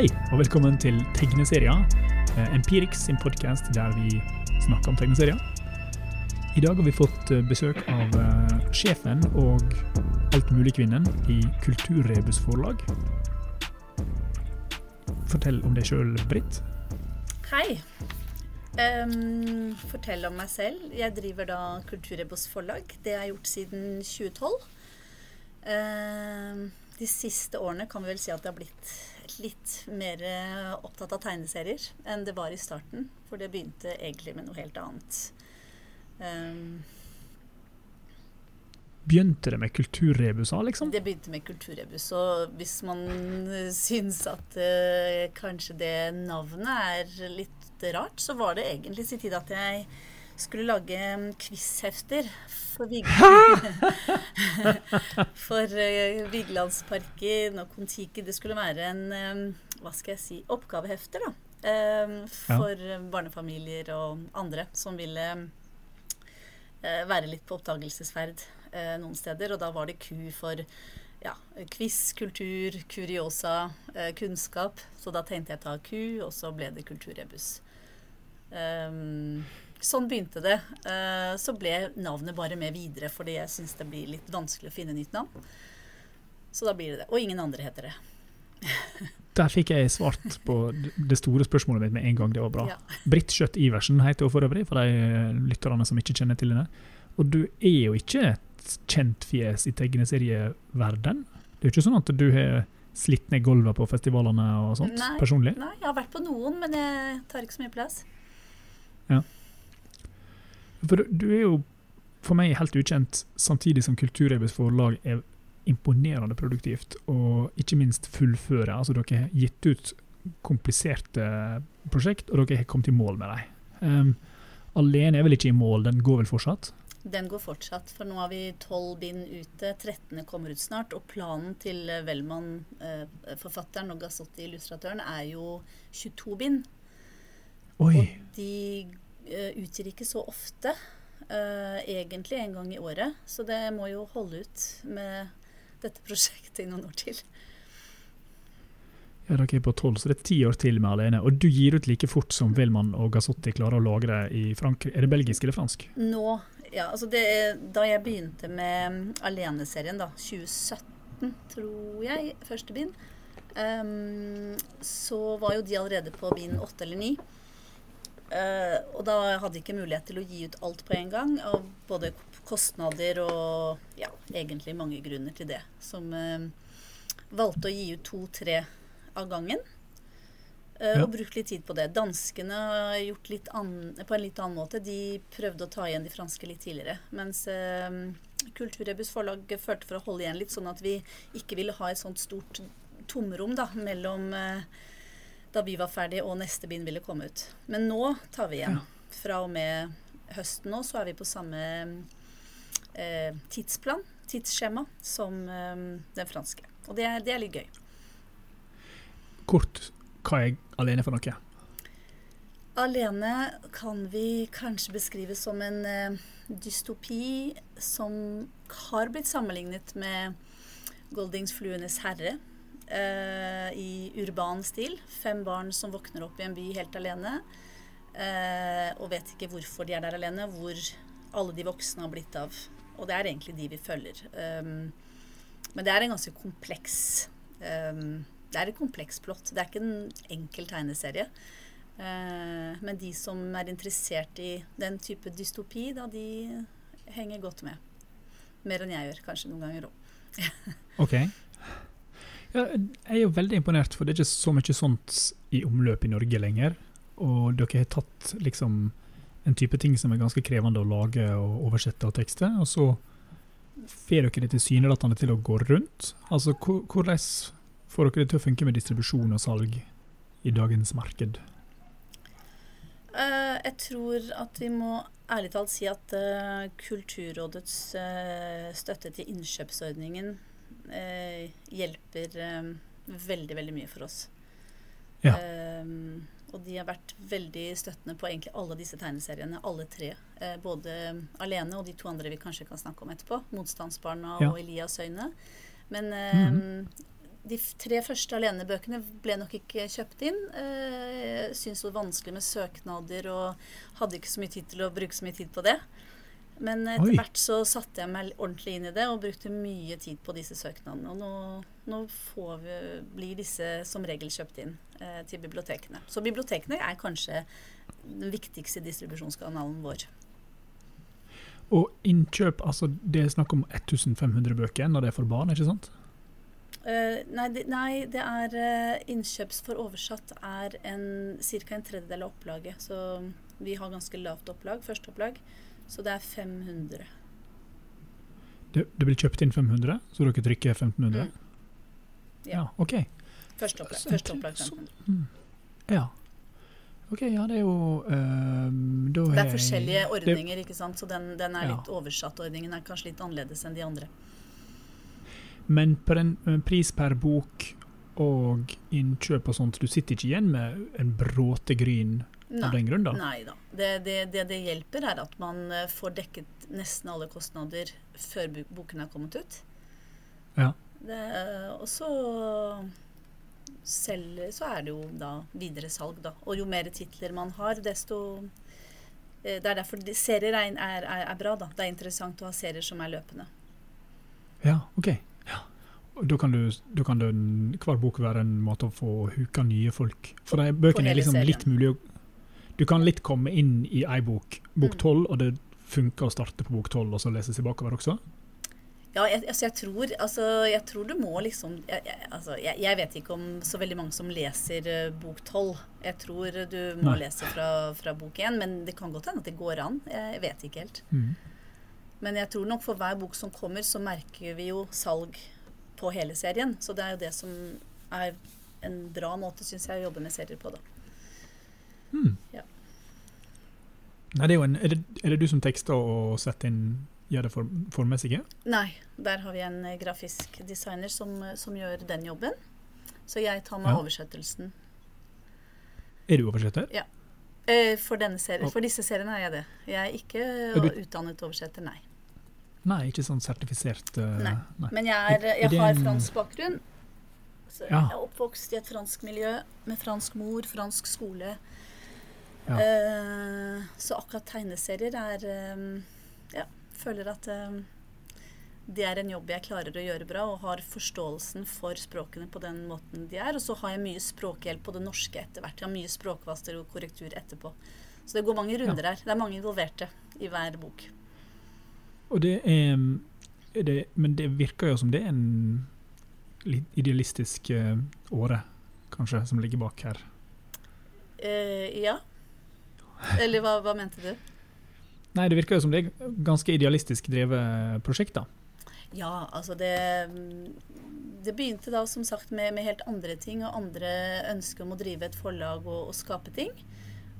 Hei, og velkommen til Tegneserier, eh, Empirix sin podkast der vi snakker om tegneserier. I dag har vi fått eh, besøk av eh, sjefen og altmuligkvinnen i Kulturrebus forlag. Fortell om deg sjøl, Britt. Hei. Um, fortell om meg selv. Jeg driver da Kulturrebus forlag. Det har jeg gjort siden 2012. Um, de siste årene kan vi vel si at det har blitt litt mer eh, opptatt av tegneserier enn det var i starten. For det begynte egentlig med noe helt annet. Um, Begynte det med Kulturrebusa, liksom? Det begynte med Kulturrebus, og hvis man eh, syns at uh, kanskje det navnet er litt rart, så var det egentlig sin tid at jeg skulle lage mm, quizhefter for, Vig for uh, Vigelandsparken og Kon-Tiki. Det skulle være en um, hva skal jeg si oppgavehefter, da. um, for barnefamilier og andre som ville eh, være litt på oppdagelsesferd uh, noen steder. Og da var det ku for ja, quiz, kultur, kuriosa, uh, kunnskap. Så da tenkte jeg ta ku, og så ble det kulturrebus. Ehm, sånn begynte det. Eh, så ble navnet bare med videre, fordi jeg syns det blir litt vanskelig å finne nytt navn. Så da blir det det. Og ingen andre heter det. Der fikk jeg svart på det store spørsmålet mitt med en gang. Det var bra. Ja. Britt Skjøtt Iversen heter hun for øvrig, for de eh, lytterne som ikke kjenner til henne. Og du er jo ikke et kjent fjes i tegneserieverden. Det er jo ikke sånn at du har slitt ned gulvet på festivalene og sånt Nei. personlig? Nei, jeg har vært på noen, men jeg tar ikke så mye plass. For du- er jo for meg helt ukjent, samtidig som Kulturrebus forlag er imponerende produktivt, og ikke minst fullføre. Altså, dere har gitt ut kompliserte prosjekt, og dere har kommet i mål med dem. Um, alene er vel ikke i mål, den går vel fortsatt? Den går fortsatt, for nå har vi tolv bind ute. 13. kommer ut snart. Og planen til eh, Wellmann, eh, forfatteren, og Gazzotti, illustratøren, er jo 22 bind. Oi! Og de utgir ikke så ofte. eh, egentlig en gang i året. Så det må jo holde ut med dette prosjektet i noen år til. Ja, dere er på tolv, så det er ti år til med alene. Og du gir ut like fort som Wilman og Gazzotti klarer å lagre i Frankrike. Er det belgisk eller fransk? Nå, ja, altså det, Da jeg begynte med mm, Aleneserien, da, 2017 tror jeg, første bind, um, så var jo de allerede på bind åtte eller ni. Eh, og da hadde jeg ikke mulighet til å gi ut alt på en gang, av både kostnader og ja, egentlig mange grunner til det. Som uh, valgte å gi ut to-tre av gangen. Uh, Ja. Og brukt litt tid på det. Danskene har gjort litt på en litt annen måte. De prøvde å ta igjen de franske litt tidligere. Mens Kulturrebus forlag følte for å holde igjen litt, sånn at vi ikke ville ha et sånt stort tomrom da, mellom eh, da vi var ferdige og neste bind ville komme ut. Men nå tar vi igjen. Fra og med høsten nå så er vi på samme eh, tidsplan, tidsskjema, som eh, den franske. Og det det er litt gøy. Kort, hva er alene for noe? Alene kan vi kanskje beskrive som en eh, dystopi som har blitt sammenlignet med Goldings 'Fluenes herre' eh, i urban stil. Fem barn som våkner opp i en by helt alene eh, og vet ikke hvorfor de er der alene, hvor alle de voksne har blitt av. Og det er egentlig de vi følger. Um, men det er en ganske kompleks um, Det er et kompleks plott. Det er ikke en enkel tegneserie. Uh, men de som er interessert i den type dystopi, da, de henger godt med. Mer enn jeg gjør, kanskje noen ganger òg. Ok. Ja, jeg er jo veldig imponert, for det er ikke så mye sånt i omløp i Norge lenger. Og dere har tatt liksom en type ting som er ganske krevende å lage og oversette og tekste, og så får dere det tilsynelatende til å gå rundt. Altså, hvordan får dere det til å funke med distribusjon og salg i dagens marked? Uh, jeg tror at vi må ærlig talt si at uh, Kulturrådets uh, støtte til innkjøpsordningen hjelper eh, veldig, veldig mye for oss. Ja. Eh, og de har vært veldig støttende på egentlig alle disse tegneseriene, alle tre. Eh, både alene og de to andre vi kanskje kan snakke om etterpå. 'Motstandsbarna' Ja. og 'Elias Øyne'. Men eh, de tre første alenebøkene ble nok ikke kjøpt inn. Eh, syntes det var vanskelig med søknader og hadde ikke så mye tid til å bruke så mye tid på det. Men etter Oi. hvert så satte jeg meg ordentlig inn i det og brukte mye tid på disse søknadene. Og nå, nå får vi, blir disse som regel kjøpt inn eh, til bibliotekene. Så bibliotekene er kanskje den viktigste distribusjonskanalen vår. Og innkjøp, altså det er snakk om 1500 bøker når det er for barn, ikke sant? Uh, nei, det, nei, det er uh, innkjøps for oversatt er en, ca. en tredjedel av opplaget. Så vi har ganske lavt opplag, førsteopplag. Så det er 500. Det, det blir kjøpt inn 500, så dere trykker 1500? Mm. Ja, Ja. OK. Førsteopplag, Så- førsteopplag så- 500. Mm. Ja. OK, ja, det er jo um, Det er forskjellige det- ordninger, ikke sant. Så den, den er Ja. litt oversatt. Ordningen er kanskje litt annerledes enn de andre. Men på den eh, pris per bok og innkjøp og sånt, du sitter ikke igjen med en bråte gryn av Nei. den grunn, da? Nei da. Det, det, det det hjelper, er at man eh, får dekket nesten alle kostnader før boken er kommet ut. Ja. Det, og så selv så er det jo da videre salg, da. Og jo mer titler man har, desto eh, Det er derfor de, serier er, er, er, bra, da. Det er interessant å ha serier som er løpende. Ja, OK. Ja. Da kan, du, da kan den, hver bok være en måte å få huka nye folk For de bøkene er liksom litt mulig å Du kan litt komme inn i ei bok, bok Mm. 12, og det funker å starte på bok 12 og så lese seg bakover også? Ja, jeg, altså jeg, tror, altså jeg tror du må liksom jeg, jeg, altså jeg, vet ikke om så veldig mange som leser uh, bok 12. Jeg tror du må Nei. lese fra, fra bok 1, men det kan godt hende at det går an. Jeg vet ikke helt. Mm. Men jeg tror nok for hver bok som kommer, så merker vi jo salg på hele serien. Så det er jo det som er en bra måte, syns jeg, å jobbe med serier på, da. Mm. Ja. Nei, det er, en, er, det, er det du som tekster og setter inn Gjør det for, formessige? Nei, der har vi en eh, grafisk designer som, eh, som gjør den jobben. Så jeg tar med Ja. oversettelsen. Er du oversetter? Ja. For, denne serien, for disse seriene er jeg det. Jeg er ikke Er du- utdannet oversetter, nei. Nei, ikke sånn sertifisert uh, Nei. nei. Men jeg, er, jeg har en- fransk bakgrunn. Så Ja. Jeg er oppvokst i et fransk miljø med fransk mor, fransk skole. Ja. Eh, så akkurat tegneserier er um, Ja, føler at um, det er en jobb jeg klarer å gjøre bra, og har forståelsen for språkene på den måten de er. Og så har jeg mye språkhjelp på det norske etter hvert. Jeg har mye språkvaster og korrektur etterpå. Så det går mange runder her. Det er mange involverte i hver bok. Og det er, er det, Men det virker jo som det er en litt idealistisk åre, kanskje, som ligger bak her. Uh, ja. Eller hva, hva mente du? Nei, det virker jo som det er ganske idealistisk drevet prosjekt, da. Ja, altså det Det begynte da som sagt med, med helt andre ting og andre ønsker om å drive et forlag og, og skape ting.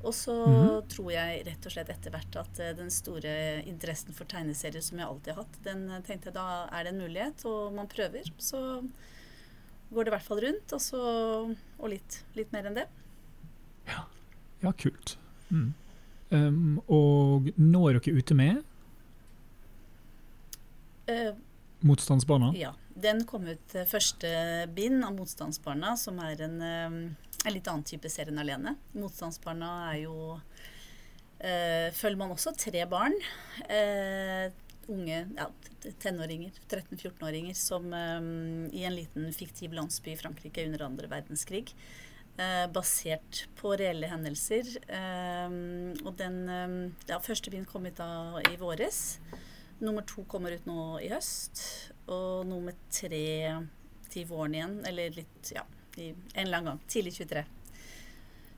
Og så Mhm. tror jeg rett og slett etter hvert at eh, den store interessen for tegneserier som jeg alltid har hatt, den eh, tenkte jeg da er det en mulighet, og man prøver. Så går det i hvert fall rundt, og så Og litt, litt mer enn det. Ja. Ja, kult. Mm. Um, og nå er dere ute med uh, Motstandsbarna? Ja. Den kom ut eh, første bind av Motstandsbarna, som er en, eh, en litt annen type serie enn Alene. Motstandsbarna er jo uh, Følger man også tre barn. Uh, unge ja, tenåringer, 13-14-åringer, som um, i en liten fiktiv landsby i Frankrike under andre verdenskrig. Eh, basert på reelle hendelser. Eh, og den eh, ja, første bind kom ut da i våres. Nummer to kommer ut nå i høst. Og nummer tre til våren igjen. Eller litt, ja, i, en eller annen gang. Tidlig 23.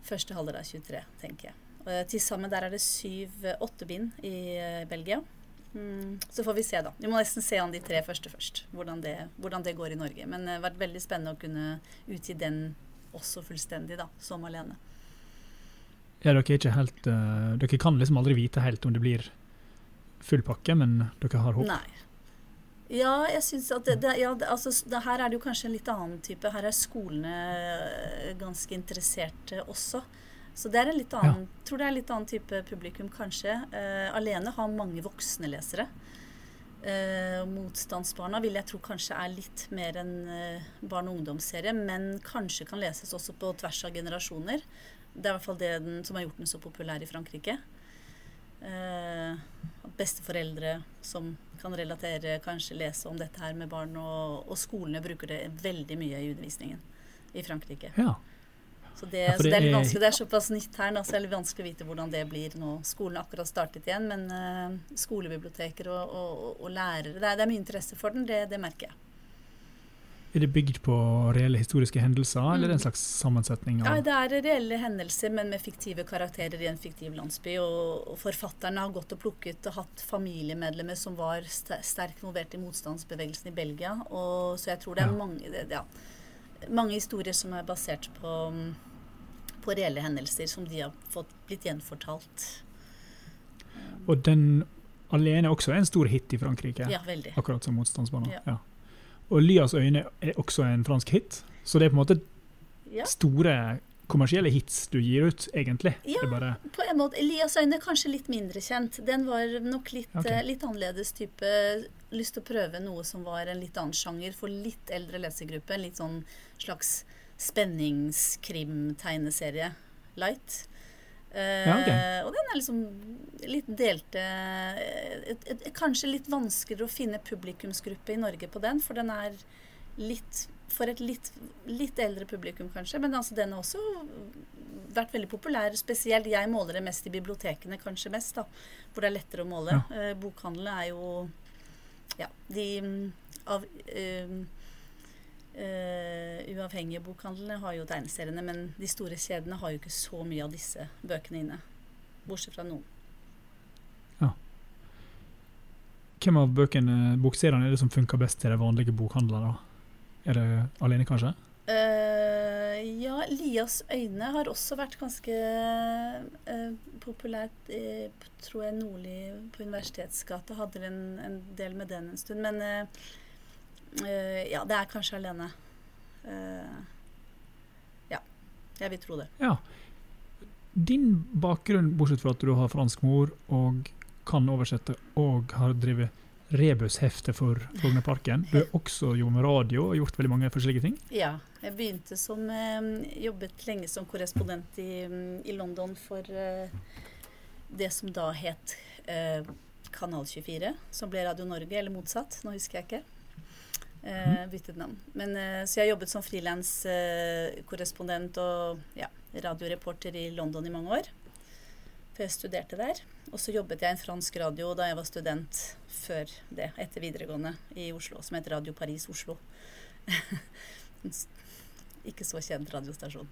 Første halvdel av 23, tenker jeg. Til sammen der er det syv-åtte bind i Belgia. Mm, så får vi se, da. Vi må nesten se an de tre første først. Hvordan det, hvordan det går i Norge. Men det har vært veldig spennende å kunne utgi den også fullstendig, da, som alene. Ja, dere er helt uh, Dere kan liksom aldri vite helt om det blir full pakke, men dere har håp? Nei. Ja, jeg synes at det, det, ja, det, altså, det, her er det jo kanskje en litt annen type. Her er skolene eh, ganske interessert eh, også. Så det er en litt annen, tror det er en litt annen type publikum, kanskje. Uh, alene har mange voksne lesere. Eh, Motstandsbarna vil jeg tro kanskje er litt mer en eh, barn- og ungdomsserie, men kanskje kan leses også på tvers av generasjoner. Det er i hvert fall det den, som har gjort den så populær i Frankrike. Eh, besteforeldre som kan relatere, kanskje lese om dette her med barn, og, og skolene bruker det veldig mye i undervisningen i Frankrike. Ja. Så det, Ja, det, så det, er litt vanskelig, det er såpass nytt her, nå, så det er litt vanskelig å vite hvordan det blir nå. Skolen har akkurat startet igjen, men uh, skolebiblioteker og, og, og, lærere det er, det er mye interesse for den, det, det merker jeg. Er det bygd på reelle historiske hendelser, eller er det en slags sammensetning Ja, det er reelle hendelser, men med fiktive karakterer i en fiktiv landsby. Og, og forfatterne har gått og plukket og hatt familiemedlemmer som var st sterkt involvert i motstandsbevegelsen i Belgia. Og, så jeg tror det er Ja. mange, det, ja, mange historier som er basert på, på reelle hendelser som de har fått blitt gjenfortalt. Og den alene også er en stor hit i Frankrike, Ja, veldig. akkurat som Motstandsbanen. Ja. Ja. Og Lias øyne er også en fransk hit, så det er på en måte Ja. store kommersielle hits du gir ut, egentlig. Ja. På en måte, Elias øyne er kanskje litt mindre kjent. Den var nok litt, Ok. eh, litt annerledes type Lyst til å prøve noe som var en litt annen sjanger for litt eldre lesergruppe. Litt sånn slags spenningskrim-tegneserie. Light. Eh, Ja, ok. Og den er liksom litt delte et, et, et, Kanskje litt vanskeligere å finne publikumsgruppe i Norge på den, for den er litt for et litt, litt eldre publikum, kanskje. Men altså, den har også vært veldig populær. Spesielt jeg måler det mest i bibliotekene, kanskje mest, da, hvor det er lettere å måle. Ja. Eh, bokhandlene er jo Ja, de mm, av eh, eh, uavhengige bokhandlene har jo tegneseriene, men de store kjedene har jo ikke så mye av disse bøkene inne. Bortsett fra noen. Ja. hvem av bøkene, bokseriene er det som funker best til de vanlige bokhandlerne? Er det alene, kanskje? Uh, ja, Lias øyne har også vært ganske uh, populært, i, tror jeg nordlig på Universitetsgata hadde en, en del med den en stund. Men eh, ja, det er kanskje alene. Uh, ja, jeg vil tro det. Ja. Din bakgrunn, bortsett fra at du har fransk mor og kan oversette og har drevet rebushefte for Frognerparken. Du har også jobbet med radio og gjort veldig mange forskjellige ting. Ja, jeg begynte som eh, Jobbet lenge som korrespondent i, i London for det som da het eh, Kanal 24, som ble Radio Norge, eller motsatt. Nå husker jeg ikke. Eh, byttet navn. Men, eh, så jeg har jobbet som frilanskorrespondent og ja, radioreporter i London i mange år. Før jeg studerte der. Og så jobbet jeg i en fransk radio da jeg var student før det, etter videregående i Oslo, som het Radio Paris Oslo. Ikke så kjent radiostasjon.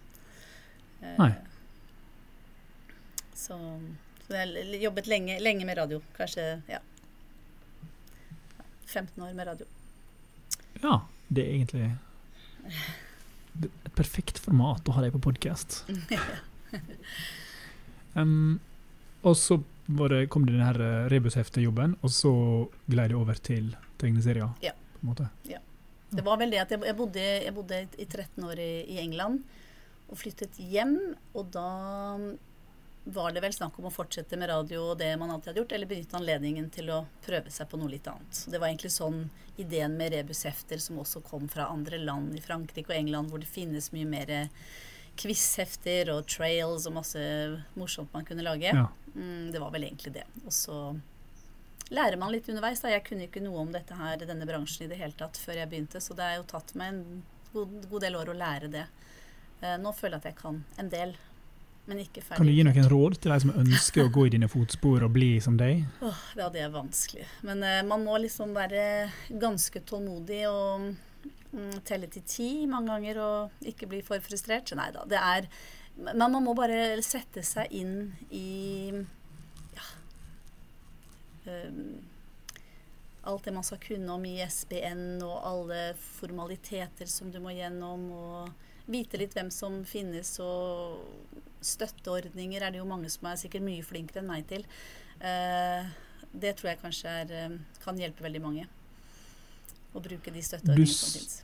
Eh, Nei. Så, så jeg jobbet lenge, lenge med radio. Kanskje ja, 15 år med radio. Ja, det er egentlig et perfekt format å ha deg på podkast. Um, og så var det, kom det denne eh, rebushefte-jobben, og så glei det over til tegneserier. Ja. på en måte. Ja. Det var vel det at jeg, jeg, bodde, jeg bodde i 13 år i, i England og flyttet hjem. Og da var det vel snakk om å fortsette med radio og det man alltid hadde gjort, eller benytte anledningen til å prøve seg på noe litt annet. Så det var egentlig sånn ideen med rebushefter som også kom fra andre land, i Frankrike og England, hvor det finnes mye mer quizhefter og trails og masse morsomt man kunne lage. Ja. Mm, det var vel egentlig det. Og så lærer man litt underveis. Da. Jeg kunne ikke noe om dette her, denne bransjen i det hele tatt før jeg begynte, så det har jo tatt meg en god, god del år å lære det. Eh, nå føler jeg at jeg kan en del, men ikke ferdig. Kan du gi noen råd til de som ønsker å gå i dine fotspor og bli som deg? Åh, ja, det er vanskelig. Men uh, man må liksom være ganske tålmodig og um, telle til ti mange ganger og ikke bli for frustrert. Nei da, det er Men man må bare sette seg inn i ja um, Alt det man skal kunne om ISBN og alle formaliteter som du må gjennom, og vite litt hvem som finnes, og støtteordninger er det jo mange som er sikkert mye flinkere enn meg til. Eh, det tror jeg kanskje er, eh, kan hjelpe veldig mange. Å bruke de støtteordningene som finnes.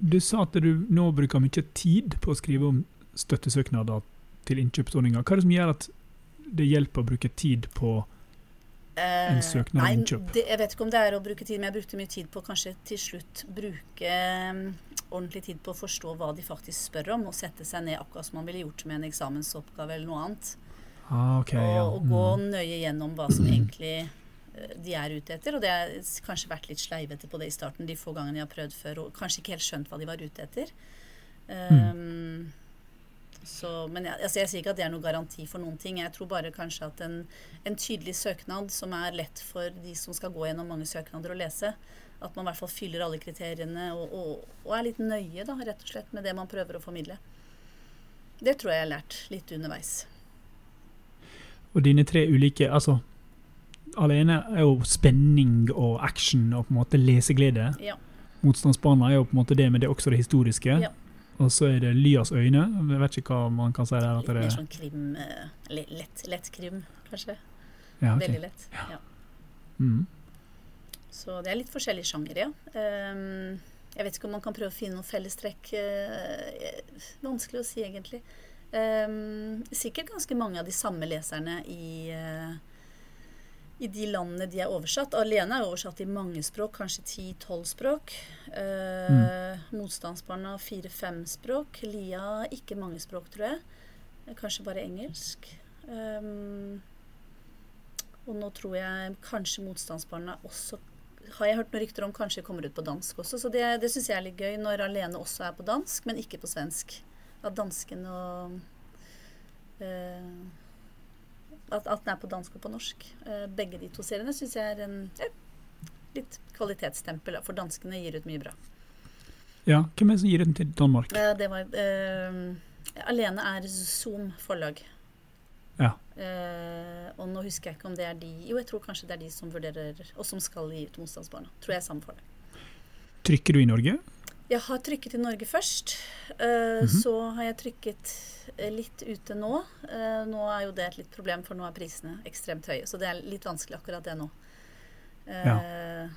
Du sa at du nå bruker mye tid på å skrive om støttesøknader til innkjøpsordninger. Hva er det som gjør at det hjelper å bruke tid på Eh, En søknad om nei, innkjøp. Det, jeg vet ikke om det er å bruke tid, men jeg brukte mye tid på kanskje til slutt bruke ordentlig tid på å forstå hva de faktisk spør om, og sette seg ned akkurat som man ville gjort med en eksamensoppgave eller noe annet. Ah, okay, og, ja. og gå Mm. nøye gjennom hva som egentlig eh, de er ute etter. Og det har kanskje vært litt sleivete på det i starten, de få gangene jeg har prøvd før, og kanskje ikke helt skjønt hva de var ute etter. Um, så, men jeg, altså jeg sier ikke at det er noe garanti for noen ting. Jeg tror bare kanskje at en, en tydelig søknad som er lett for de som skal gå gjennom mange søknader og lese, at man i hvert fall fyller alle kriteriene og, og, og er litt nøye da, rett og slett med det man prøver å formidle. Det tror jeg jeg har lært litt underveis. Og dine tre ulike Altså, alene er jo spenning og action og på en måte leseglede. Ja. Motstandsbarna er jo på en måte det, men det er også det historiske. Ja. Og så er det Lyas øyne. Jeg vet ikke hva man kan si der. At det er, sånn krim eh, Lett, lett krim, kanskje. ja, okay. Veldig lett. Ja. Mm. Så det er litt forskjellige sjanger, ja. Um, jeg vet ikke om man kan prøve å finne noen fellestrekk. Uh, vanskelig å si, egentlig. Um, sikkert ganske mange av de samme leserne i, eh, i de landene de er oversatt. Alene er oversatt i mange språk, kanskje 10-12 språk. Uh, Motstandsbarna fire-fem språk. Lia ikke mange språk, tror jeg. Eh, Kanskje bare engelsk. Um, og nå tror jeg kanskje Motstandsbarna også har jeg hørt noen rykter om kanskje kommer ut på dansk også. Så det, det syns jeg er litt gøy når Alene også er på dansk, men ikke på svensk. At dansken og eh, at, at den er på dansk og på norsk. Eh, begge de to seriene syns jeg er en ja, litt kvalitetsstempel, for danskene gir ut mye bra. Ja, hvem er det som gir den til Danmark? Eh, det var uh, Alene er Zoom forlag. Ja. Uh, og nå husker jeg ikke om det er de Jo, jeg tror kanskje det er de som vurderer, og som skal gi ut Motstandsbarna. Tror jeg er samme forlag. Trykker du i Norge? Jeg har trykket i Norge først. Uh, mm -hmm. Så har jeg trykket eh, litt ute nå. Uh, nå er jo det et litt problem, for nå er prisene ekstremt høye. Så det er litt vanskelig akkurat det nå. Eh,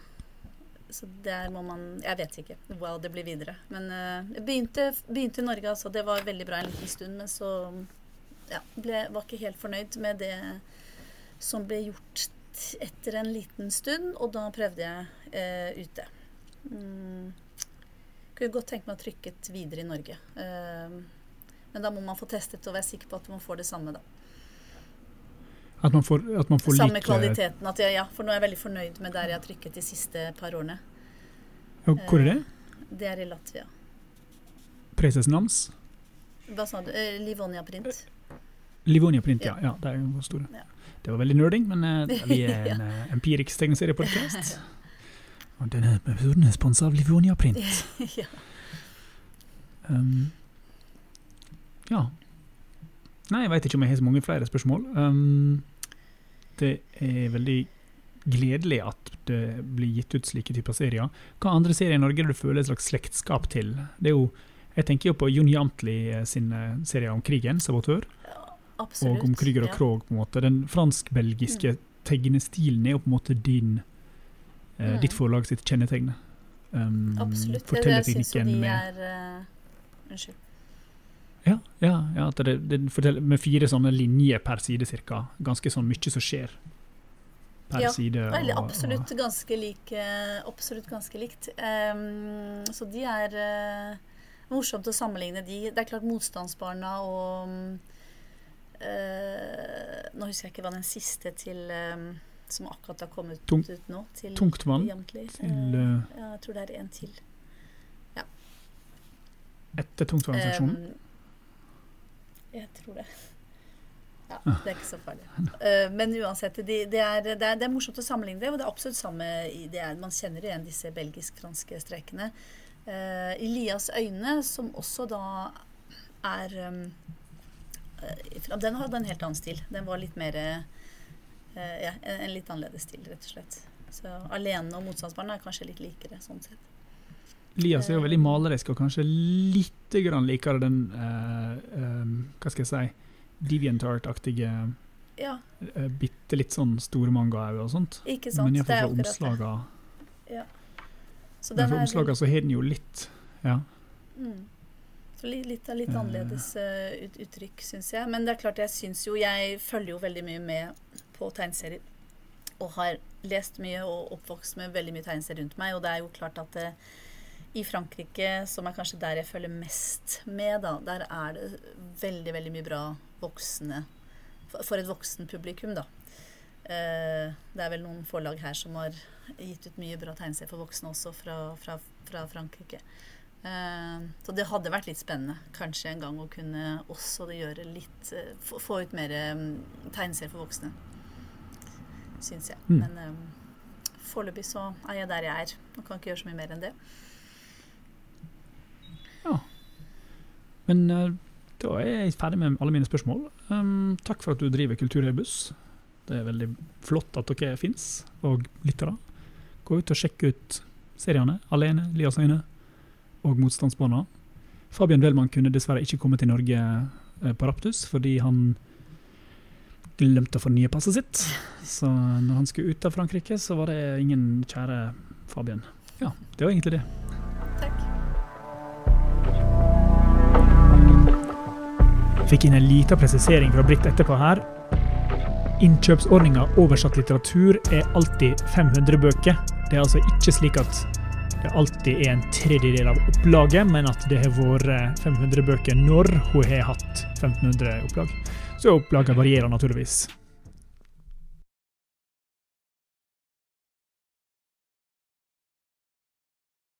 Så der må man Jeg vet ikke hva det blir videre. Men jeg begynte, begynte i Norge, altså. Det var veldig bra en liten stund, men så ja, ble, var ikke helt fornøyd med det som ble gjort etter en liten stund, og da prøvde jeg ute. Mm. Kunne godt tenke meg å trykket videre i Norge. Eh, men da må man få testet og være sikker på at man får det samme, da. At man får, at man får Samme like... eh, kvaliteten. At jeg, ja, for nå er jeg veldig fornøyd med der jeg har trykket de siste par årene. Ja, Hvor er det? Det er i Latvia. Preses Nams? Hva sa du? Eh, Livonia Print. Livonia Print, ja. ja. Det er jo store. Ja. Det var veldig nerding, men eh, vi er en ja. empirisk tegneseriepodkast. Og denne episoden er sponsa av Livonia Print. ja. Um, ja. Nei, jeg veit ikke om jeg har så mange flere spørsmål. Um, det er veldig gledelig at det blir gitt ut slike typer serier. Hva andre serier i Norge du føler et slags slektskap til? Det er jo, jeg tenker jo på Jon Jamtli eh, sin eh, serie om krigen, 'Sabotør', Absolutt. og om Krüger og ja. Krog. på en måte. Den fransk-belgiske tegnestilen er jo på en måte din, Mm. ditt forlag sitt kjennetegn. Um, Absolutt. Det, det syns jo de med er uh, Unnskyld. Ja, ja, ja det, det forteller med fire sånne linjer per side cirka. Ganske sånn mye som skjer per Ja, side. Veldig, absolutt ganske like Absolutt ganske likt. Um, så de er uh, morsomt å sammenligne de. Det er klart Motstandsbarna og um, uh, Nå husker jeg ikke hva den siste til eh, som akkurat har kommet Tung- ut nå. Til Og Tungtvann til eh, ja, jeg tror det er en til. etter tungtvannsaksjonen. Um, jeg tror det. Ja, Ah. det er ikke så farlig. Uh, men uansett, de, det, er, det, er, det er morsomt å sammenligne det, og det er absolutt samme er, Man kjenner igjen disse belgisk-franske strekene. Uh, Elias øyne, som også da er um, Den hadde en helt annen stil. Den var litt mer Ja, en, en litt annerledes stil, rett og slett. Så Alene og motstandsbarn er kanskje litt likere, sånn sett. Lias er jo eh, veldig malerisk, og kanskje litt grann likere den eh, Hva skal jeg si Deviantart-aktige Ja, bitte litt sånn store mangaøyne og sånt. ikke sant? Men iallfall fra akkurat det. Så Men den fra omslaga så har den jo litt Ja. Mm. Så litt, litt, litt Eh. annerledes uh, ut, uttrykk, syns jeg. Men det er klart, jeg syns jo Jeg følger jo veldig mye med tegneserier og har lest mye og oppvokst med veldig mye tegneserier rundt meg. Og det er jo klart at det, i Frankrike, som er kanskje der jeg følger mest med, da, der er det veldig, veldig mye bra voksne For et voksen publikum, da. Eh, det er vel noen forlag her som har gitt ut mye bra tegneserier for voksne også, fra, fra, fra Frankrike. Eh, så det hadde vært litt spennende kanskje en gang å kunne også gjøre litt eh, Få ut mer um, tegneserier for voksne. Syns jeg. Mm. Men um, foreløpig så er jeg der jeg er. Og kan ikke gjøre så mye mer enn det. Ja. Men uh, da er jeg ferdig med alle mine spørsmål. Um, takk for at du driver Kulturhøybuss. Det er veldig flott at dere fins, og lyttere. Gå ut og sjekk ut seriene. Alene, Lias øyne og Motstandsbarna. Fabian Wellmann kunne dessverre ikke komme til Norge eh, på Raptus fordi han glemte å fornye passet sitt. Så når han skulle ut av Frankrike, så var det ingen kjære Fabian. Ja, det var egentlig det. Takk. Fikk inn en liten presisering fra Britt etterpå her. Innkjøpsordninga oversatt litteratur er alltid 500 bøker. Det er altså ikke slik at det alltid er en tredjedel av opplaget, men at det har vært 500 bøker når hun har hatt 1500 opplag. Så opplaget varierer naturligvis.